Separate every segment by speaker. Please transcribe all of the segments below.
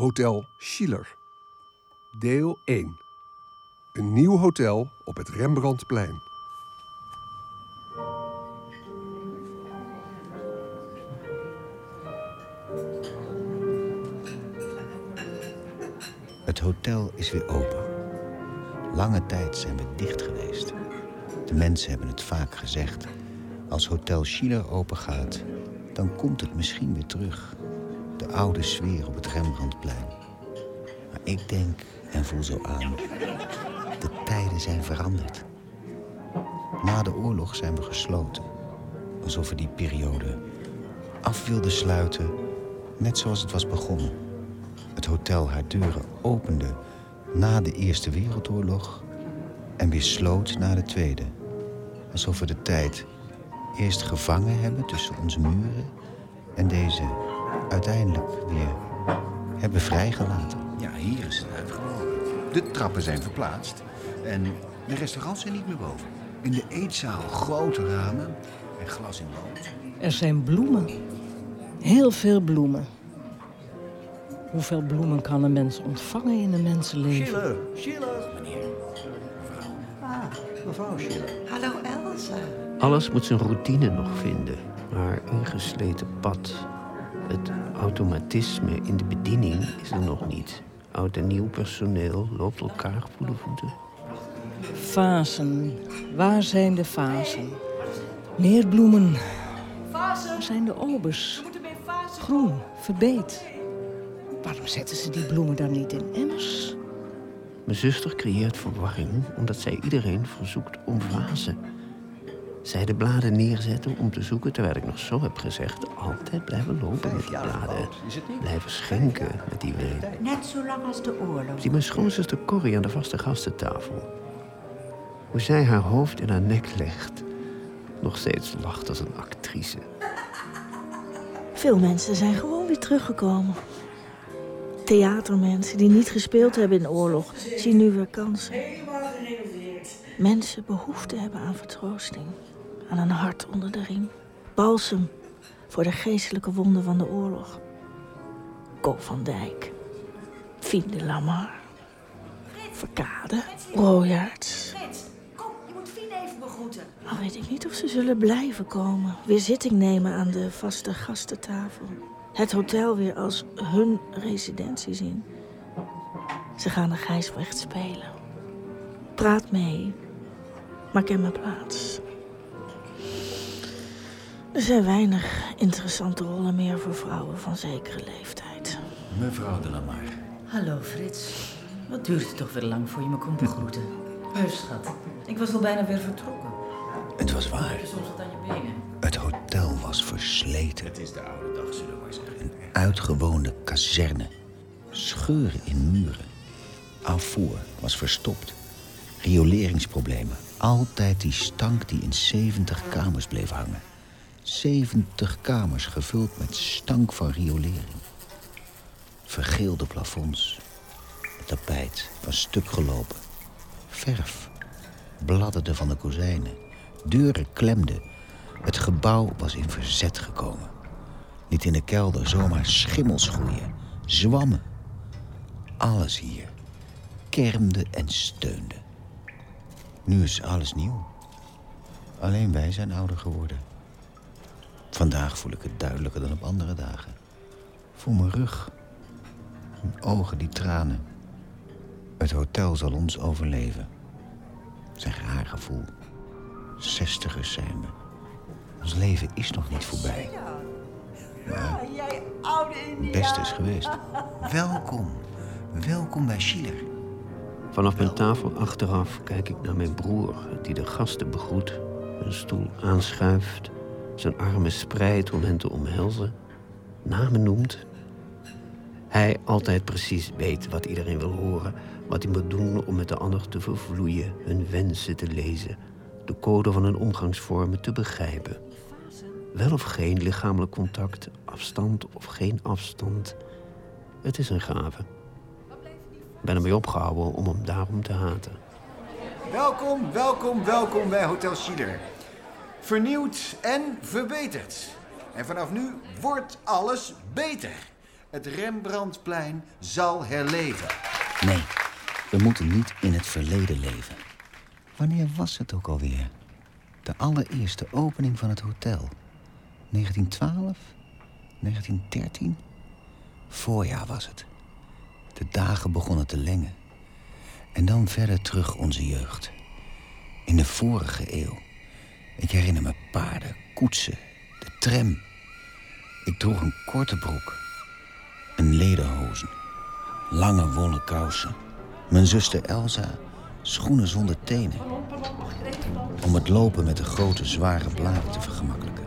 Speaker 1: Hotel Schiller. Deel 1. Een nieuw hotel op het Rembrandtplein.
Speaker 2: Het hotel is weer open. Lange tijd zijn we dicht geweest. De mensen hebben het vaak gezegd. Als Hotel Schiller open gaat, dan komt het misschien weer terug. De oude sfeer op het Rembrandtplein. Maar ik denk en voel zo aan. De tijden zijn veranderd. Na de oorlog zijn we gesloten. Alsof we die periode af wilden sluiten, net zoals het was begonnen. Het hotel haar deuren opende na de Eerste Wereldoorlog en weer sloot na de Tweede. Alsof we de tijd eerst gevangen hebben tussen onze muren en deze uiteindelijk weer hebben vrijgelaten.
Speaker 3: Ja, hier is het uitgelopen. De trappen zijn verplaatst en de restaurants zijn niet meer boven. In de eetzaal grote ramen en glas in lood.
Speaker 4: Er zijn bloemen. Heel veel bloemen. Hoeveel bloemen kan een mens ontvangen in een mensenleven?
Speaker 3: Schiller, Schiller. Meneer, mevrouw. Ah, mevrouw Schiller.
Speaker 5: Hallo Elsa.
Speaker 6: Alles moet zijn routine nog vinden. Haar ingesleten pad. Het automatisme in de bediening is er nog niet. Oud en nieuw personeel loopt elkaar voor de voeten.
Speaker 4: Fasen. Waar zijn de fasen? Meer bloemen. Waar zijn de obers? Groen, verbeet. Waarom zetten ze die bloemen dan niet in emmers?
Speaker 6: Mijn zuster creëert verwarring omdat zij iedereen verzoekt om vazen. Zij de bladen neerzetten om te zoeken, terwijl ik nog zo heb gezegd... altijd blijven lopen met die bladen. Blijven schenken met die wijn.
Speaker 5: Net zo lang als de oorlog.
Speaker 6: Zie mijn schoonzuster Corrie aan de vaste gastentafel. Hoe zij haar hoofd in haar nek legt. Nog steeds lacht als een actrice.
Speaker 7: Veel mensen zijn gewoon weer teruggekomen. Theatermensen die niet gespeeld hebben in de oorlog zien nu weer kansen. Mensen behoefte hebben aan vertroosting, aan een hart onder de riem. Balsem voor de geestelijke wonden van de oorlog. Ko van Dijk, Fien de Lamar, Verkade, Royaerts.
Speaker 5: Kom, je moet Fien even begroeten.
Speaker 7: Al weet ik niet of ze zullen blijven komen. Weer zitting nemen aan de vaste gastentafel. Het hotel weer als hun residentie zien. Ze gaan de Gijsbrecht spelen. Praat mee. Maar ken mijn plaats. Er zijn weinig interessante rollen meer voor vrouwen van zekere leeftijd.
Speaker 3: Mevrouw de Lamar.
Speaker 8: Hallo Frits. Wat duurt het toch weer lang voor je me komt begroeten? Heus, schat. Ik was al bijna weer vertrokken.
Speaker 2: Het was waar.
Speaker 8: je soms wat aan je benen?
Speaker 2: Het hotel was versleten.
Speaker 3: Het is de oude dag, zullen we maar zeggen.
Speaker 2: Uitgewoonde kazerne. Scheuren in muren. Afvoer was verstopt. Rioleringsproblemen. Altijd die stank die in 70 kamers bleef hangen. 70 kamers gevuld met stank van riolering. Vergeelde plafonds. Het tapijt was stuk gelopen. Verf bladderde van de kozijnen. Deuren klemden. Het gebouw was in verzet gekomen. Niet in de kelder zomaar schimmels groeien. Zwammen. Alles hier kermde en steunde. Nu is alles nieuw. Alleen wij zijn ouder geworden. Vandaag voel ik het duidelijker dan op andere dagen. Voel mijn rug. Mijn ogen die tranen. Het hotel zal ons overleven. Zijn raar gevoel. Zestigers zijn we. Ons leven is nog niet voorbij. Maar het beste is geweest. Welkom. Welkom bij Schiller.
Speaker 6: Vanaf mijn tafel achteraf kijk ik naar mijn broer, die de gasten begroet, een stoel aanschuift, zijn armen spreidt om hen te omhelzen, namen noemt. Hij altijd precies weet wat iedereen wil horen, wat hij moet doen om met de ander te vervloeien, hun wensen te lezen, de code van hun omgangsvormen te begrijpen. Wel of geen lichamelijk contact, afstand of geen afstand. Het is een gave. Ik ben ermee opgehouden om hem daarom te haten.
Speaker 3: Welkom, welkom, welkom bij Hotel Schiller. Vernieuwd en verbeterd. En vanaf nu wordt alles beter. Het Rembrandtplein zal herleven.
Speaker 2: Nee, we moeten niet in het verleden leven. Wanneer was het ook alweer? De allereerste opening van het hotel. 1912? 1913? Voorjaar was het. De dagen begonnen te lengen. En dan verder terug onze jeugd. In de vorige eeuw. Ik herinner me paarden, koetsen, de tram. Ik droeg een korte broek. Een lederhozen. Lange wollen kousen. Mijn zuster Elsa schoenen zonder tenen. Om het lopen met de grote zware bladen te vergemakkelijken.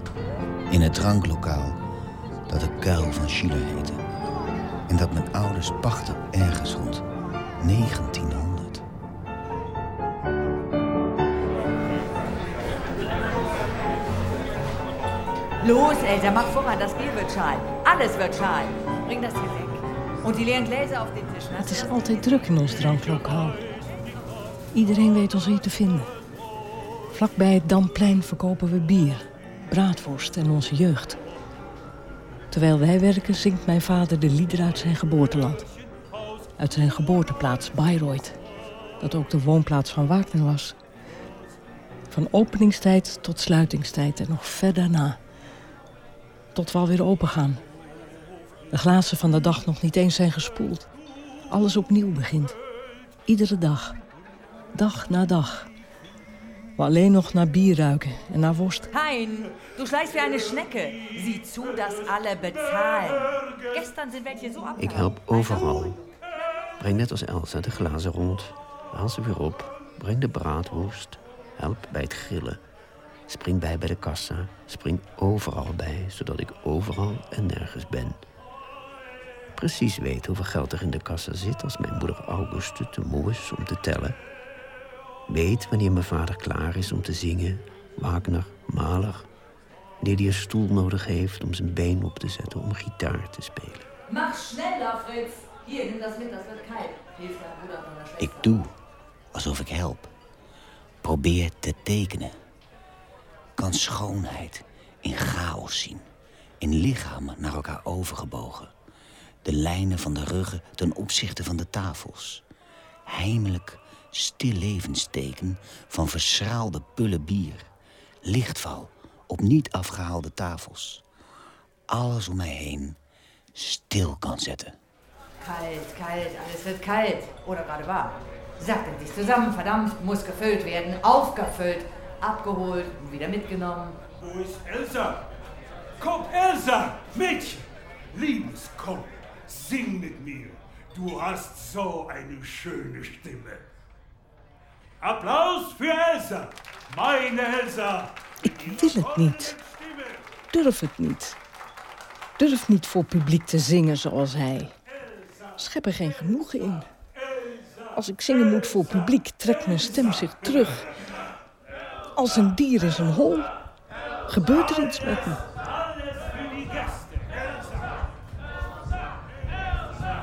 Speaker 2: In het dranklokaal dat de kuil van Chile heette. En dat mijn ouders pachten ergens rond 1900.
Speaker 5: Los, Elsa, mach voran, das Bier wird schal. Alles wird schal. Bring das hier weg. Und die leeren Gläser auf den Tisch.
Speaker 4: Het is altijd druk in ons dranklokaal. Iedereen weet ons hier te vinden. Vlakbij het Damplein verkopen we bier, braadworst en onze jeugd. Terwijl wij werken zingt mijn vader de liederen uit zijn geboorteland. Uit zijn geboorteplaats Bayreuth, dat ook de woonplaats van Wagner was. Van openingstijd tot sluitingstijd en nog ver daarna. Tot we alweer open gaan. De glazen van de dag nog niet eens zijn gespoeld. Alles opnieuw begint. Iedere dag. Dag na dag. We alleen nog naar bier ruiken en naar worst.
Speaker 5: Hein, du schleichst wie eine Schnecke. Sieh zu, dass alle bezahlen. Gestern sind welche so ab.
Speaker 6: Ik help overal. Breng net als Elsa de glazen rond. Haal ze weer op. Breng de braadworst. Help bij het grillen. Spring bij bij de kassa. Spring overal bij, zodat ik overal en nergens ben. Precies weet hoeveel geld er in de kassa zit als mijn moeder Auguste te moe is om te tellen. Weet wanneer mijn vader klaar is om te zingen, Wagner, Mahler. Wanneer hij een stoel nodig heeft om zijn been op te zetten om gitaar te spelen.
Speaker 5: Mach schneller, Fritz. Hier, nimm das mit, das wird kalt.
Speaker 2: Ik doe alsof ik help. Probeer te tekenen. Kan schoonheid in chaos zien. In lichamen naar elkaar overgebogen. De lijnen van de ruggen ten opzichte van de tafels. Heimelijk stil levensteken van verschraalde pullen bier. Lichtval op niet afgehaalde tafels. Alles om mij heen stil kan zetten.
Speaker 5: Kalt, kalt, alles wird kalt. Oder gerade wahr. Sacken sich zusammen, verdampft, muss gefüllt werden, aufgefüllt, abgeholt und wieder mitgenommen.
Speaker 9: Wo ist Elsa? Komm, Elsa! Mädchen! Liebes, komm, sing mit mir. Du hast so eine schöne Stimme. Applaus für Elsa! Meine Elsa!
Speaker 4: Ik wil het niet. Durf het niet. Durf niet voor publiek te zingen zoals hij. Schep er geen genoegen in. Als ik zingen moet voor publiek, trekt mijn stem zich terug. Als een dier in zijn hol. Gebeurt er iets met me?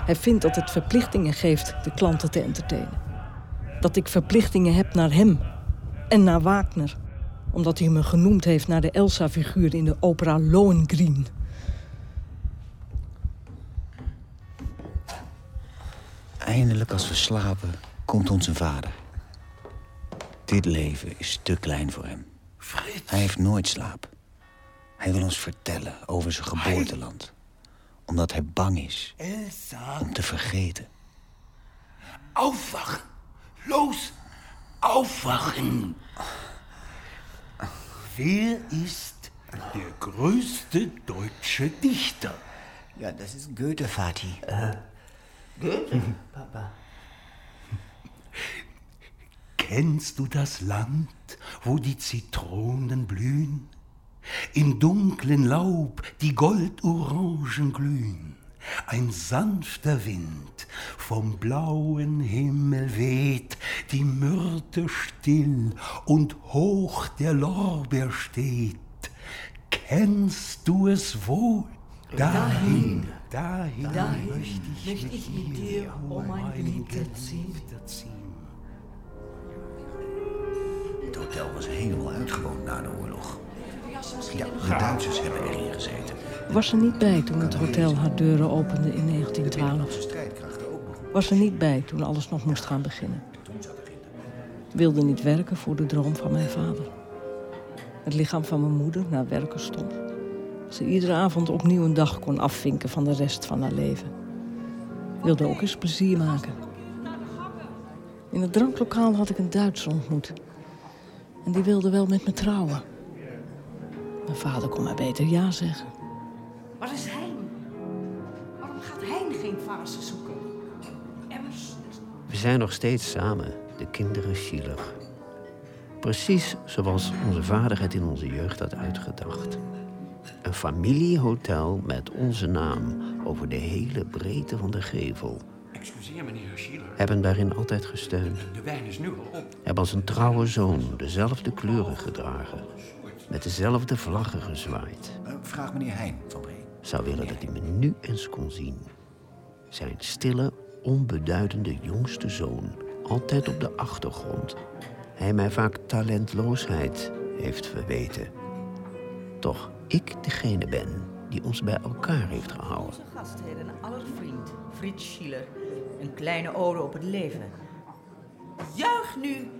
Speaker 4: Hij vindt dat het verplichtingen geeft de klanten te entertainen. Dat ik verplichtingen heb naar hem en naar Wagner. Omdat hij me genoemd heeft naar de Elsa-figuur in de opera Lohengrin.
Speaker 2: Eindelijk als we slapen, komt onze vader. Dit leven is te klein voor hem. Hij heeft nooit slaap. Hij wil ons vertellen over zijn geboorteland. Omdat hij bang is
Speaker 9: Elsa!
Speaker 2: om te vergeten.
Speaker 9: Aufwachen! Los! Aufwachen! Wer ist der größte deutsche Dichter?
Speaker 2: Ja, dat is Goethe, Vati.
Speaker 9: Kennst du das Land, wo die Zitronen blühen? Im dunklen Laub die Goldorangen glühen. Ein sanfter Wind vom blauen Himmel weht, die Myrte still und hoch der Lorbeer steht. Kennst du es wohl? Dahin, dahin, möchte ich, mit, dir, oh mein Geliebter, ziehen.
Speaker 3: Hotel was helemaal uitgewoond na de oorlog. Ja, de Duitsers hebben erin gezeten.
Speaker 4: Was er niet bij toen het hotel haar deuren opende in 1912. Was er niet bij toen alles nog moest gaan beginnen. Wilde niet werken voor de droom van mijn vader. Het lichaam van mijn moeder naar werken stond. Ze iedere avond opnieuw een dag kon afvinken van de rest van haar leven. Wilde ook eens plezier maken. In het dranklokaal had ik een Duitser ontmoet. En die wilde wel met me trouwen. Mijn vader kon maar beter ja zeggen.
Speaker 5: Waar is Hein? Waarom gaat Hein geen fase zoeken? Emmers.
Speaker 6: We zijn nog steeds samen, de kinderen zielig. Precies zoals onze vader het in onze jeugd had uitgedacht. Een familiehotel met onze naam over de hele breedte van de gevel.
Speaker 3: Excuseer, meneer Schieler.
Speaker 6: Hebben daarin altijd gesteund.
Speaker 3: De wijn is nu al op.
Speaker 6: Hebben als een trouwe zoon dezelfde kleuren gedragen. Met dezelfde vlaggen gezwaaid.
Speaker 3: Uh, vraag meneer Heijn van Bree.
Speaker 6: Zou willen dat hij me nu eens kon zien. Zijn stille, onbeduidende jongste zoon. Altijd op de achtergrond. Hij mij vaak talentloosheid heeft verweten. Toch ik degene ben die ons bij elkaar heeft gehouden.
Speaker 8: Onze gastheer en allervriend, Frits Schiller. Een kleine ode op het leven. Juich nu,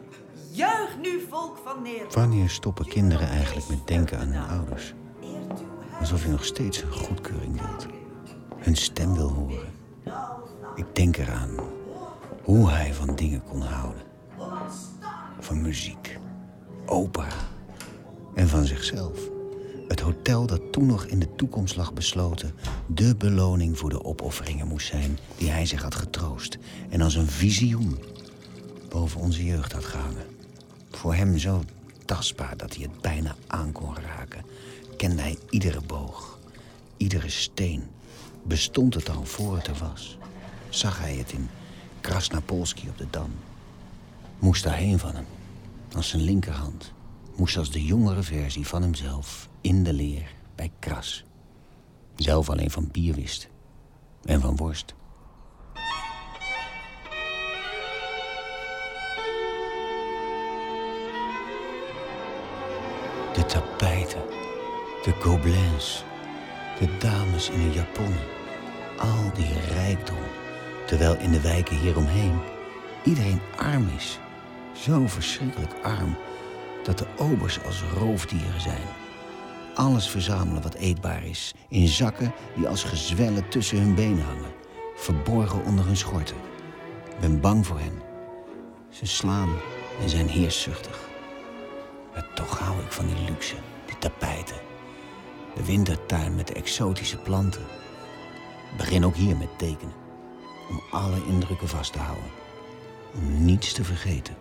Speaker 8: juich nu, volk van Nederland.
Speaker 2: Wanneer stoppen kinderen eigenlijk met denken aan hun ouders? Alsof je nog steeds een goedkeuring wilt. Hun stem wil horen. Ik denk eraan hoe hij van dingen kon houden. Van muziek, opera en van zichzelf. Het hotel dat toen nog in de toekomst lag besloten... de beloning voor de opofferingen moest zijn die hij zich had getroost... en als een visioen boven onze jeugd had gehangen. Voor hem zo tastbaar dat hij het bijna aan kon raken... kende hij iedere boog, iedere steen. Bestond het al voor het er was. Zag hij het in Krasnapolski op de Dam. Moest daarheen van hem, als zijn linkerhand... moest als de jongere versie van hemzelf in de leer bij Kras. Zelf alleen van bier wist. En van worst. De tapijten, de gobelins, de dames in hun japonnen. Al die rijkdom. Terwijl in de wijken hieromheen iedereen arm is. Zo verschrikkelijk arm dat de obers als roofdieren zijn. Alles verzamelen wat eetbaar is. In zakken die als gezwellen tussen hun benen hangen. Verborgen onder hun schorten. Ik ben bang voor hen. Ze slaan en zijn heerszuchtig. Maar toch hou ik van die luxe, die tapijten. De wintertuin met de exotische planten. Ik begin ook hier met tekenen. Om alle indrukken vast te houden. Om niets te vergeten.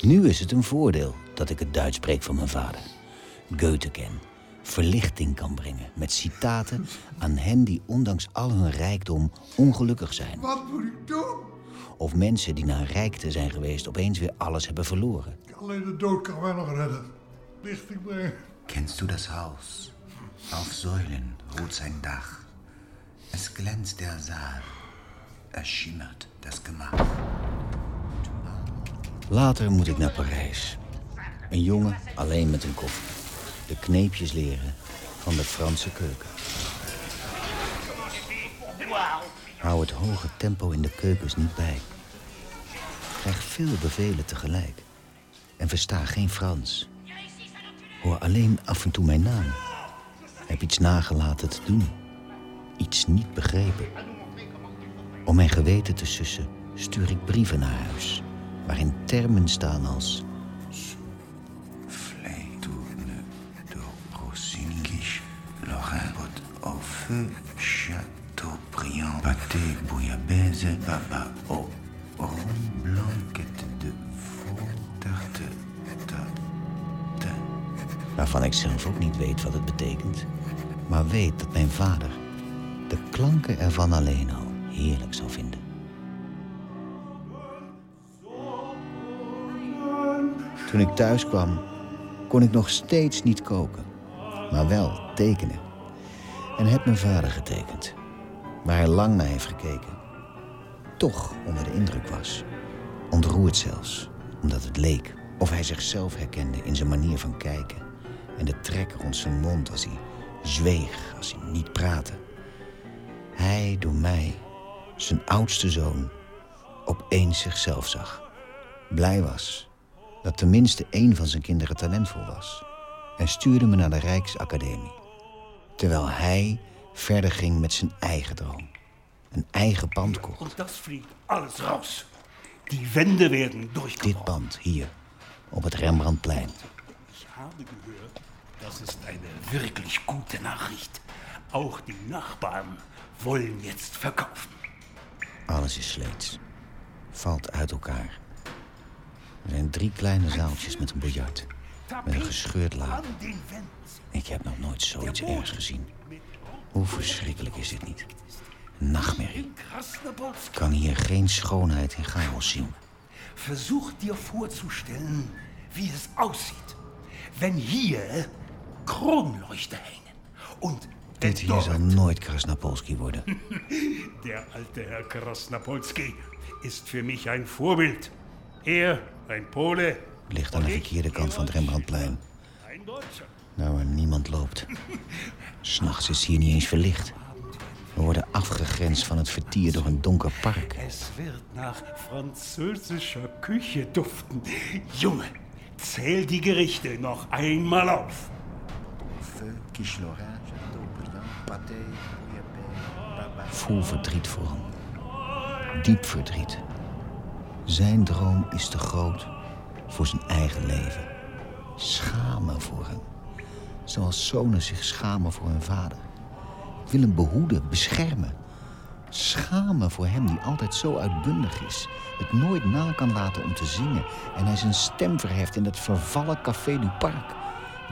Speaker 2: Nu is het een voordeel dat ik het Duits spreek van mijn vader. Goethe ken. Verlichting kan brengen met citaten aan hen die ondanks al hun rijkdom ongelukkig zijn.
Speaker 1: Wat moet ik doen?
Speaker 2: Of mensen die naar rijkte zijn geweest opeens weer alles hebben verloren.
Speaker 1: Alleen de dood kan mij nog redden. Lichting brengen.
Speaker 3: Kennst du das Haus? Auf Säulen ruht sein Dach. Es glänzt der Saal. Es schimmert das Gemach.
Speaker 2: Later moet ik naar Parijs. Een jongen alleen met een koffer. De kneepjes leren van de Franse keuken. Hou het hoge tempo in de keukens niet bij. Krijg veel bevelen tegelijk. En versta geen Frans. Hoor alleen af en toe mijn naam. Heb iets nagelaten te doen. Iets niet begrepen. Om mijn geweten te sussen stuur ik brieven naar huis. Waarin termen staan als
Speaker 3: Chateaubriand, pâté bouillabaisse, baba au rhum blanquette de tarte, tarte.
Speaker 2: waarvan ik zelf ook niet weet wat het betekent. Maar weet dat mijn vader de klanken ervan alleen al heerlijk zou vinden. Toen ik thuis kwam, kon ik nog steeds niet koken, maar wel tekenen. En heb mijn vader getekend, waar hij lang naar heeft gekeken. Toch onder de indruk was. Ontroerd zelfs, omdat het leek of hij zichzelf herkende in zijn manier van kijken. En de trek rond zijn mond als hij zweeg als hij niet praatte. Hij door mij, zijn oudste zoon, opeens zichzelf zag. Blij was dat tenminste één van zijn kinderen talentvol was. En stuurde me naar de Rijksacademie. Terwijl hij verder ging met zijn eigen droom. Een eigen pand kocht.
Speaker 9: Alles raus. Die Wände werden durchgebrochen.
Speaker 2: Dit pand hier, op het Rembrandtplein.
Speaker 9: Ich habe gehört, das ist eine wirklich gute Nachricht. Auch die Nachbarn wollen jetzt verkaufen.
Speaker 2: Alles is sleets. Valt uit elkaar. Er zijn drie kleine zaaltjes met een biljart. Met een gescheurd
Speaker 9: Wänden.
Speaker 2: Ik heb nog nooit zoiets ergs gezien. Hoe verschrikkelijk is dit niet? Een nachtmerrie. Ik kan hier geen schoonheid in chaos zien.
Speaker 9: Versuch dir vorzustellen, wie es aussieht, wenn hier Kronleuchter hängen und wenn
Speaker 2: Dit hier zal nooit Krasnapolski worden.
Speaker 9: Der alte Herr Krasnapolski ist für mich ein Vorbild. Er, ein Pole,
Speaker 2: Ligt aan de verkeerde kant van het Rembrandtplein. Nou, waar niemand loopt. S'nachts is hier niet eens verlicht. We worden afgegrensd van het vertier door een donker park.
Speaker 9: Es wird nach französischer Küche duften. Junge, zähl die Gerichte noch einmal auf.
Speaker 2: Vol verdriet voor hem. Diep verdriet. Zijn droom is te groot voor zijn eigen leven. Schamen voor hem. Zoals zonen zich schamen voor hun vader. Ik wil hem behoeden, beschermen. Schamen voor hem die altijd zo uitbundig is. Het nooit na kan laten om te zingen. En hij zijn stem verheft in dat vervallen Café du Parc.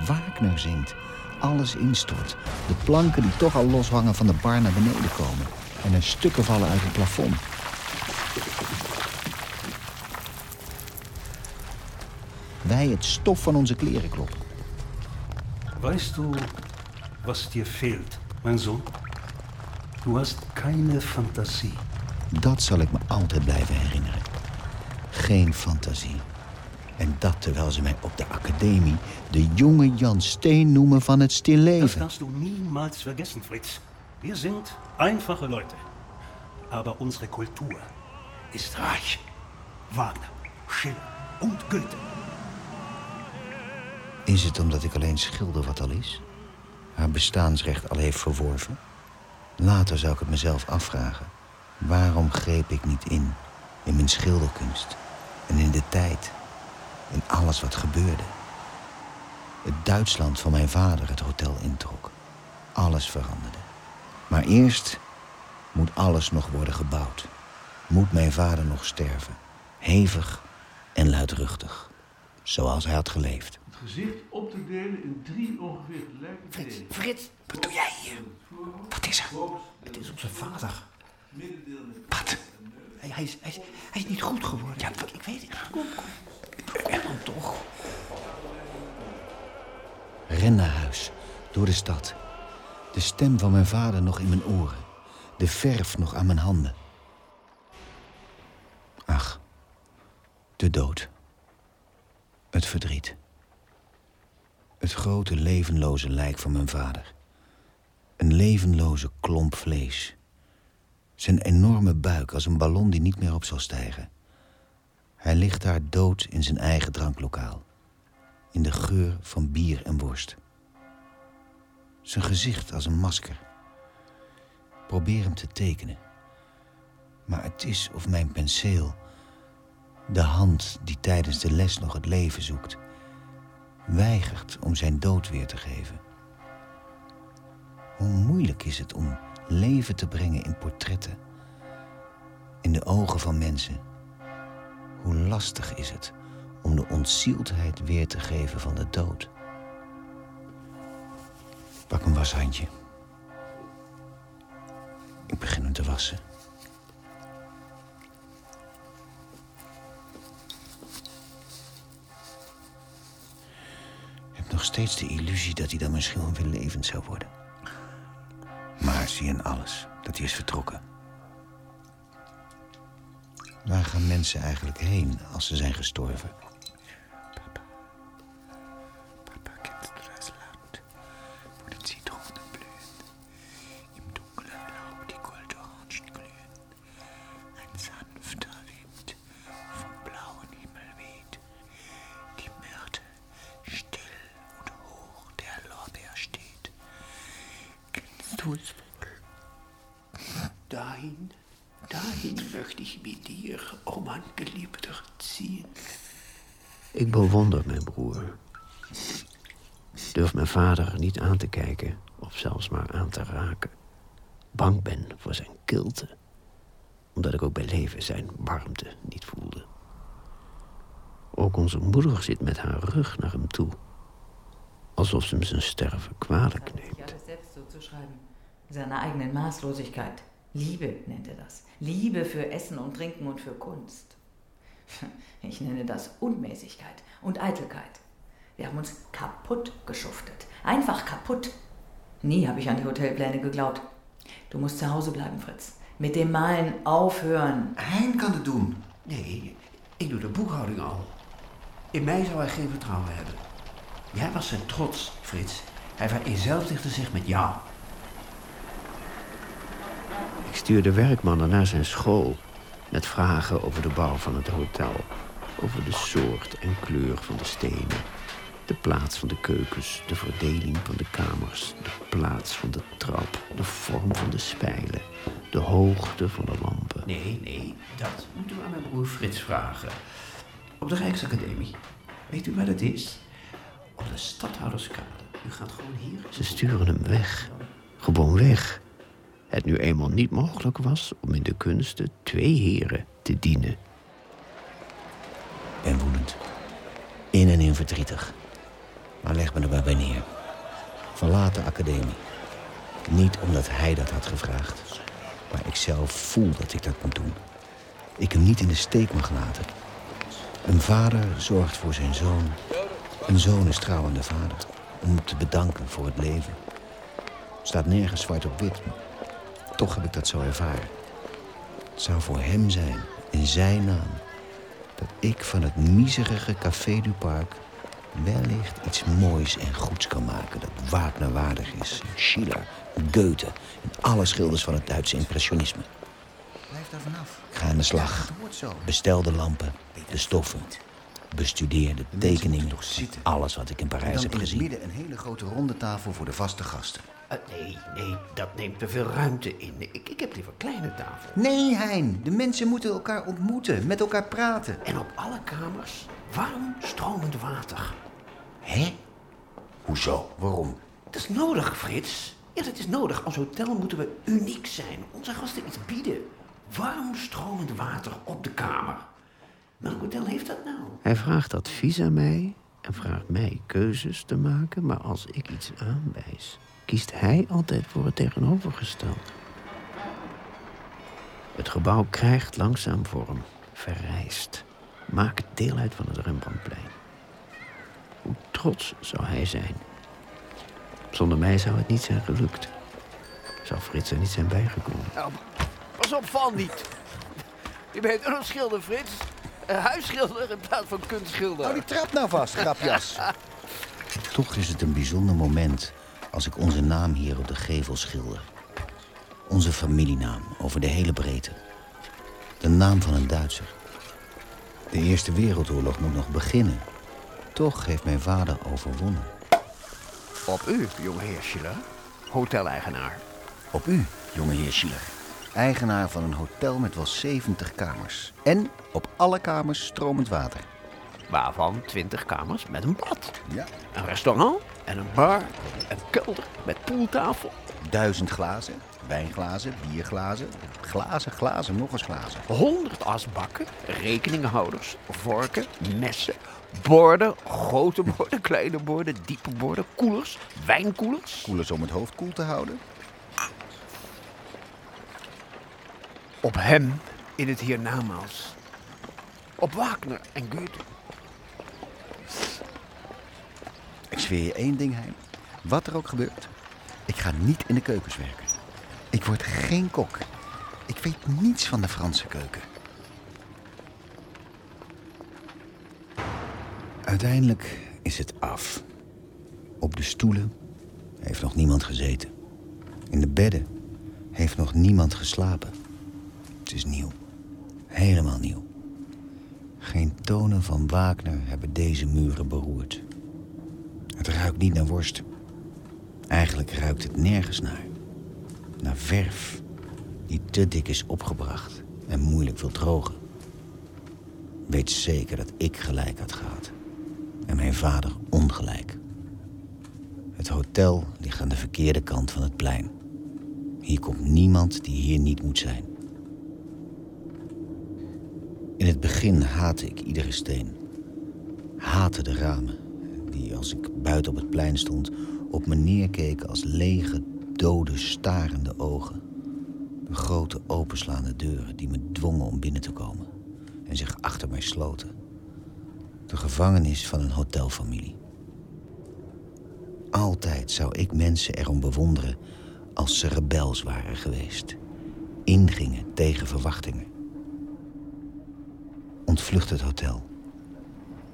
Speaker 2: Wagner zingt. Alles instort. De planken die toch al loshangen van de bar naar beneden komen. En er stukken vallen uit het plafond. Wij het stof van onze kleren kloppen.
Speaker 9: Weißt du, was dir fehlt, mein Sohn? Du hast keine Fantasie.
Speaker 2: Dat zal ik me altijd blijven herinneren. Geen fantasie. En dat terwijl ze mij op de academie de jonge Jan Steen noemen van het stilleven.
Speaker 9: darfst du niemals vergessen, Fritz. Wir sind einfache Leute. Aber unsere Kultur ist reich. Wagner, Schiller und Goethe.
Speaker 2: Is het omdat ik alleen schilder wat al is? Haar bestaansrecht al heeft verworven? Later zou ik het mezelf afvragen. Waarom greep ik niet in? In mijn schilderkunst. En in de tijd. In alles wat gebeurde. Het Duitsland van mijn vader het hotel introk. Alles veranderde. Maar eerst moet alles nog worden gebouwd. Moet mijn vader nog sterven. Hevig en luidruchtig. Zoals hij had geleefd.
Speaker 9: Gezicht op te delen in drie ongeveer gelijke delen.
Speaker 2: Frits, wat doe jij hier? Wat is er?
Speaker 6: Het is onze vader. Wat? Hij, hij, is, hij, is, hij is niet goed geworden. Ja, ik weet het. Kom, kom. Kom dan toch.
Speaker 2: Ren naar huis, door de stad. De stem van mijn vader nog in mijn oren. De verf nog aan mijn handen. Ach, de dood. Het verdriet. Het grote levenloze lijk van mijn vader. Een levenloze klomp vlees. Zijn enorme buik als een ballon die niet meer op zal stijgen. Hij ligt daar dood in zijn eigen dranklokaal in de geur van bier en worst. Zijn gezicht als een masker. Probeer hem te tekenen. Maar het is of mijn penseel, de hand die tijdens de les nog het leven zoekt, weigert om zijn dood weer te geven. Hoe moeilijk is het om leven te brengen in portretten, in de ogen van mensen. Hoe lastig is het om de ontzieldheid weer te geven van de dood. Pak een washandje. Ik begin hem te wassen. Nog steeds de illusie dat hij dan misschien wel weer levend zou worden. Maar zie in alles dat hij is vertrokken. Waar gaan mensen eigenlijk heen als ze zijn gestorven?
Speaker 6: Dahin, dahin möchte ich mit dir, oh mein Geliebter, ziehen. Ik bewonder mijn broer. Durf mijn vader niet aan te kijken of zelfs maar aan te raken. Bang ben voor zijn kilte, omdat ik ook bij leven zijn warmte niet voelde. Ook onze moeder zit met haar rug naar hem toe, alsof ze hem zijn sterven kwalijk neemt.
Speaker 5: Seiner eigenen Maßlosigkeit. Liebe nennt er das. Liebe für Essen und Trinken und für Kunst. Ich nenne das Unmäßigkeit und Eitelkeit. Wir haben uns kaputt geschuftet. Einfach kaputt. Nie habe ich an die Hotelpläne geglaubt. Du musst zu Hause bleiben, Fritz. Mit dem Malen aufhören.
Speaker 3: Hein kan het doen.
Speaker 6: Nee, ik doe de boekhouding al. In mij zou hij geen vertrouwen hebben. Jij was zijn trots, Frits. Hij vereenzelvigde zich met jou. Ik stuurde werkmannen naar zijn school... met vragen over de bouw van het hotel. Over de soort en kleur van de stenen. De plaats van de keukens, de verdeling van de kamers... de plaats van de trap, de vorm van de spijlen... de hoogte van de lampen. Nee, nee, dat moeten we aan mijn broer Frits vragen. Op de Rijksacademie. Weet u waar dat is? Op de Stadhouderskade. U gaat gewoon hier... Ze sturen hem weg. Gewoon weg. Het nu eenmaal niet mogelijk was om in de kunsten twee heren te dienen.
Speaker 2: Ben woedend. In en in verdrietig. Maar leg me er maar bij neer. Verlaat de academie. Niet omdat hij dat had gevraagd. Maar ik zelf voel dat ik dat moet doen. Ik hem niet in de steek mag laten. Een vader zorgt voor zijn zoon. Een zoon is trouw aan de vader. Om te bedanken voor het leven. Staat nergens zwart op wit. Toch heb ik dat zo ervaren. Het zou voor hem zijn, in zijn naam, dat ik van het miserige Café du Parc wellicht iets moois en goeds kan maken dat Wagner waardig is. Schiller, Goethe en alle schilders van het Duitse impressionisme.
Speaker 3: Blijf daar vanaf.
Speaker 2: Ik ga aan de slag. Bestel de lampen, de stoffen. Bestudeer de tekeningen. Alles wat ik in
Speaker 3: En
Speaker 2: Parijs
Speaker 3: dan
Speaker 2: heb
Speaker 3: in het
Speaker 2: gezien.
Speaker 3: midden een hele grote ronde tafel voor de vaste gasten.
Speaker 6: Eh, nee, nee, dat neemt te veel ruimte in. Ik, ik heb liever kleine tafel.
Speaker 3: Nee, Hein. De mensen moeten elkaar ontmoeten, met elkaar praten.
Speaker 6: En op alle kamers warm stromend water.
Speaker 3: Hè? Hoezo? Waarom?
Speaker 6: Dat is nodig, Frits. Ja, dat is nodig. Als hotel moeten we uniek zijn. Onze gasten iets bieden. Warm stromend water op de kamer. Welk hotel heeft dat nou? Hij vraagt advies aan mij en vraagt mij keuzes te maken. Maar als ik iets aanwijs, kiest hij altijd voor het tegenovergestelde. Het gebouw krijgt langzaam vorm, verrijst, maakt deel uit van het Rembrandtplein. Hoe trots zou hij zijn? Zonder mij zou het niet zijn gelukt. Zou Frits er niet zijn bijgekomen. pas op, val niet. Je bent een schilder, Frits. Een huisschilder in plaats van kunstschilder.
Speaker 3: Hou die trap nou vast, grapjas.
Speaker 2: Toch is het een bijzonder moment als ik onze naam hier op de gevel schilder. Onze familienaam over de hele breedte. De naam van een Duitser. De Eerste Wereldoorlog moet nog beginnen. Toch heeft mijn vader overwonnen.
Speaker 6: Op u, jongeheer Schiller. Hoteleigenaar.
Speaker 3: Op u, jongeheer Schiller. Eigenaar van een hotel met wel 70 kamers. En op alle kamers stromend water.
Speaker 6: Waarvan 20 kamers met een bad.
Speaker 3: Ja.
Speaker 6: Een restaurant en een bar. Een kelder met poeltafel.
Speaker 3: Duizend glazen, wijnglazen, bierglazen, glazen, glazen, nog eens glazen.
Speaker 6: 100 asbakken, rekeningenhouders, vorken, messen, borden, grote borden, kleine borden, diepe borden, koelers, wijnkoelers.
Speaker 3: Koelers om het hoofd koel te houden.
Speaker 6: Op hem in het hiernamaals. Op Wagner en Goethe.
Speaker 3: Ik je één ding, Hein. Wat er ook gebeurt, ik ga niet in de keukens werken. Ik word geen kok. Ik weet niets van de Franse keuken.
Speaker 2: Uiteindelijk is het af. Op de stoelen heeft nog niemand gezeten. In de bedden heeft nog niemand geslapen. Het is nieuw. Helemaal nieuw. Geen tonen van Wagner hebben deze muren beroerd. Het ruikt niet naar worst. Eigenlijk ruikt het nergens naar. Naar verf. die te dik is opgebracht en moeilijk wil drogen. Weet zeker dat ik gelijk had gehad en mijn vader ongelijk. Het hotel ligt aan de verkeerde kant van het plein. Hier komt niemand die hier niet moet zijn. In het begin haatte ik iedere steen. Haatte de ramen, die als ik buiten op het plein stond... op me neerkeken als lege, dode, starende ogen. De grote openslaande deuren die me dwongen om binnen te komen... en zich achter mij sloten. De gevangenis van een hotelfamilie. Altijd zou ik mensen erom bewonderen als ze rebels waren geweest. Ingingen tegen verwachtingen. Ontvlucht het hotel.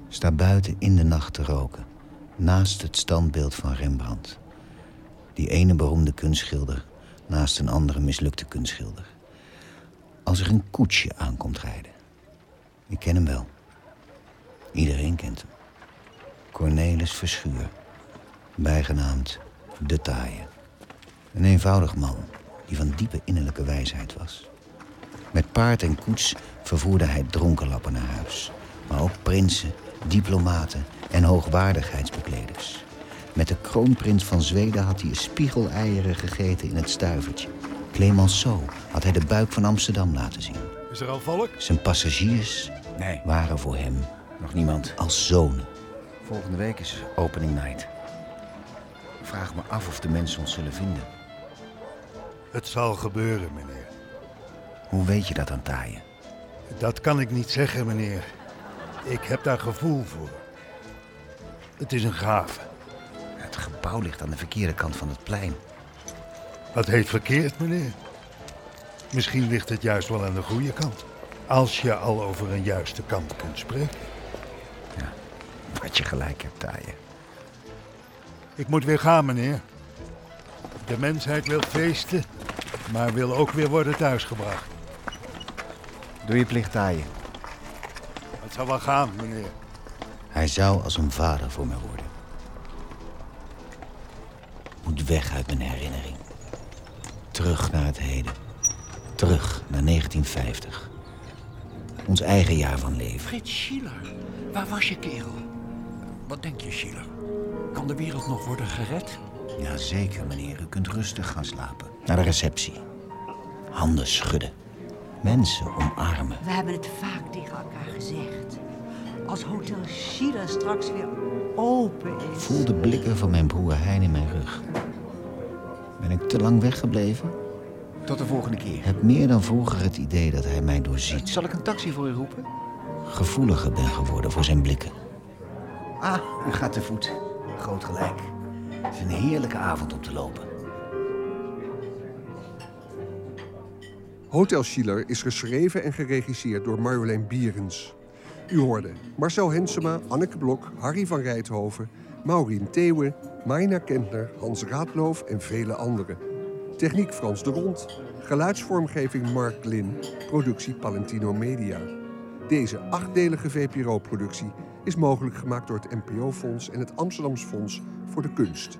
Speaker 2: Sta buiten in de nacht te roken, naast het standbeeld van Rembrandt. Die ene beroemde kunstschilder naast een andere mislukte kunstschilder. Als er een koetsje aankomt rijden. Ik ken hem wel. Iedereen kent hem. Cornelis Verschuur, bijgenaamd De Taaie. Een eenvoudig man die van diepe innerlijke wijsheid was. Met paard en koets vervoerde hij dronkenlappen naar huis. Maar ook prinsen, diplomaten en hoogwaardigheidsbekleders. Met de kroonprins van Zweden had hij spiegeleieren gegeten in het stuivertje. Clemenceau had hij de buik van Amsterdam laten zien.
Speaker 10: Is er al volk?
Speaker 2: Zijn passagiers
Speaker 3: Nee,
Speaker 2: waren voor hem
Speaker 3: nog niemand.
Speaker 2: als zonen.
Speaker 3: Volgende week is opening night. Ik vraag me af of de mensen ons zullen vinden.
Speaker 10: Het zal gebeuren, meneer.
Speaker 2: Hoe weet je dat aan taaien?
Speaker 10: Dat kan ik niet zeggen, meneer. Ik heb daar gevoel voor. Het is een gave.
Speaker 2: Het gebouw ligt aan de verkeerde kant van het plein.
Speaker 10: Wat heet verkeerd, meneer? Misschien ligt het juist wel aan de goede kant. Als je al over een juiste kant kunt spreken.
Speaker 2: Wat je gelijk hebt, taaien.
Speaker 10: Ik moet weer gaan, meneer. De mensheid wil feesten, maar wil ook weer worden thuisgebracht.
Speaker 2: Doe je plicht, taaien.
Speaker 10: Het zal wel gaan, meneer.
Speaker 2: Hij zou als een vader voor mij worden. Moet weg uit mijn herinnering. Terug naar het heden. Terug naar 1950. Ons eigen jaar van leven.
Speaker 3: Frits Schiller, waar was je kerel? Wat denk je, Schiller? Kan de wereld nog worden gered?
Speaker 2: Jazeker, meneer. U kunt rustig gaan slapen. Naar de receptie. Handen schudden. Mensen omarmen.
Speaker 11: We hebben het vaak tegen elkaar gezegd. Als Hotel Schiller straks weer open is.
Speaker 2: Voel de blikken van mijn broer Hein in mijn rug. Ben ik te lang weggebleven?
Speaker 3: Tot de volgende keer.
Speaker 2: Heb meer dan vroeger het idee dat hij mij doorziet.
Speaker 3: Zal ik een taxi voor u roepen?
Speaker 2: Gevoeliger ben geworden voor zijn blikken.
Speaker 3: Ah, u gaat te voet. Groot gelijk. Het is een heerlijke avond om te lopen.
Speaker 1: Hotel Schiller is geschreven en geregisseerd door Marjolein Bierens. U hoorde Marcel Hensema, Anneke Blok, Harry van Rijthoven, Maureen Theeuwen, Maina Kentner, Hans Raadloof en vele anderen. Techniek Frans de Rond, geluidsvormgeving Mark Lin, productie Palentino Media. Deze achtdelige VPRO-productie is mogelijk gemaakt door het NPO-fonds en het Amsterdams Fonds voor de Kunst.